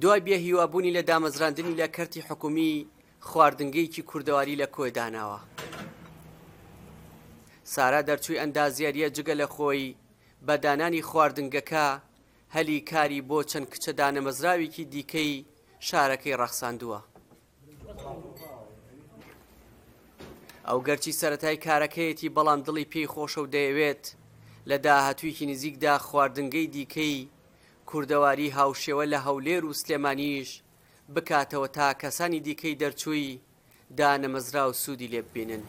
دوای بێ هیوا بوونی لە دامەزراندنی لە کەرتی حکومی خواردنگەیەکی کوردەواری لە کۆێ داناوە سارا دەرچووی ئەندازیاریە جگە لە خۆی بە دانانی خواردنگەکە هەلی کاری بۆ چەند کچە دانەمەزراوێکی دیکەی شارەکەی ڕەخساندووە ئەو گەرچی سەرەتای کارەکەیەتی بەڵام دڵی پێی خۆشە و دەیەوێت لە داهاتوویکی نزیکدا خواردنگەی دیکەی کوردەواری هاوشێوە لە هەولێر و سلێمانیش بکاتەوە تا کەسانی دیکەی دەرچووی دانەمەزراو سوودی لێ ببینن.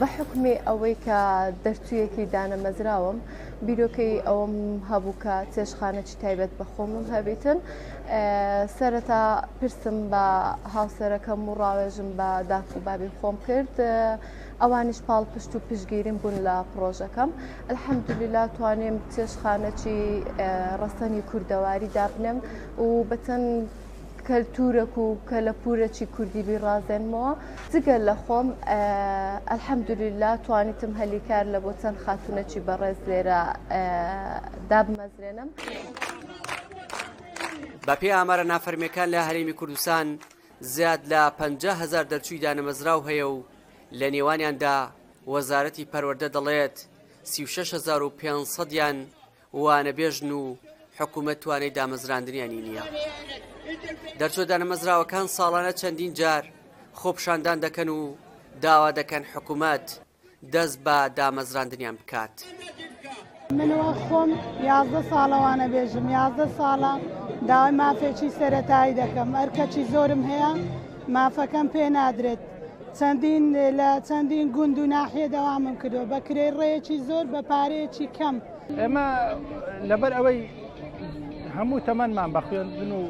بە حوکمی ئەوەی کە دەرچوویەکی دانەمەزراوەم بیرۆکەی ئەوەم هەبوو کە چێشخانەی تایبەت بە خۆمم هەبیتن سەرەتا پرسم بە هاوسەرەکەم و ڕاوێژم بە داک و بابی خۆم کرد ئەوانیش پاڵ پشت و پشگیریم بوون لە پرۆژەکەم ئەلحەمدلیلا توانیم چێشخانەی ڕەسەنی کوردەواری دابنم و بەچەند کەلتورەک و کەلەپورەکی کوردی بیڕازێنمەوە جگە لە خۆم الحمدللە توانیتم هەلی کار لە بۆ چەند خاتونەکی بەڕێز لێرە دابمەزرێنم. بەپێی ئامارە نافەرمیەکان لە هەرێمی کوردستان زیاد لە پ هزار دەرچووی دانەمەزراو هەیە و لە نێوانیاندا وەزارەتی پەروەەردە دەڵێت 36 هزار و 500یان وانەبێژن و حکومەت توانای دامەزراندنیانی نییە دەرچۆ دانەمەزراوەکان ساڵانە چەندین جار خۆپشاندان دەکەن و داوا دەکەن حکوومەت دەست بە دامەزراندنیان بکات. منوە خۆم یازدە ساڵەوانە بێژم یازدە ساڵە داوای مافێکی سەتایی دەکەم ئەرکەچی زۆرم هەیە مافەکەم پێ نادرێت چەندین لە چەندین گوند و ناحێ دەوامم کردو بە کرێ ڕێکی زۆر بە پارەیەکی کەم. ئێمە لەبەر ئەوەی هەموو تەمەمان بە خوێندن و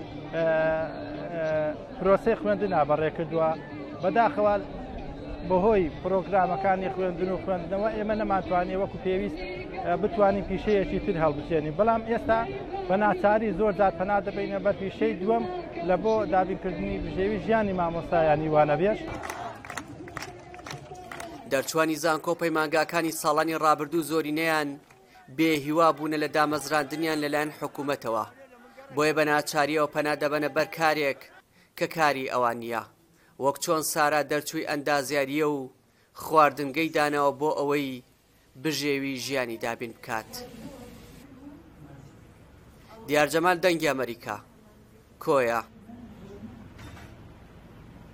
پرۆسی خوێندنا بەڕێ کردووە بەداخەوە بەهۆی پرۆگرامەکانی خوێندن و خوێندنەوە ئێمە نەماتوانێ وەکو پێویست بتوانین پیشەیەکی تر هەڵبچێنین بەڵام ئێستا بە ناچاری زۆر جار پەنا دەبینە بە پیشەی دووەم لە بۆ دابینکردنی بژێوی ژیانی مامۆستایانی وانەبێژ. دەرچوانی زانکۆ و پەیمانگاکانی ساڵانی ڕابردوو زۆرینەیان بێ هیوا بوونە لە دامەزراندنیان لەلایەن حکوومەتەوە بۆیە بە ناچاریەوە پەنا دەبەنە بەر کارێک کە کاری ئەوان نییە وەک چۆن سارا دەرچووی ئەندازیاریە و خواردنگەی داناوە بۆ ئەوەی بژێوی ژیانی دابین بکات دیارجەمال دەنگی ئەمریکا کۆیە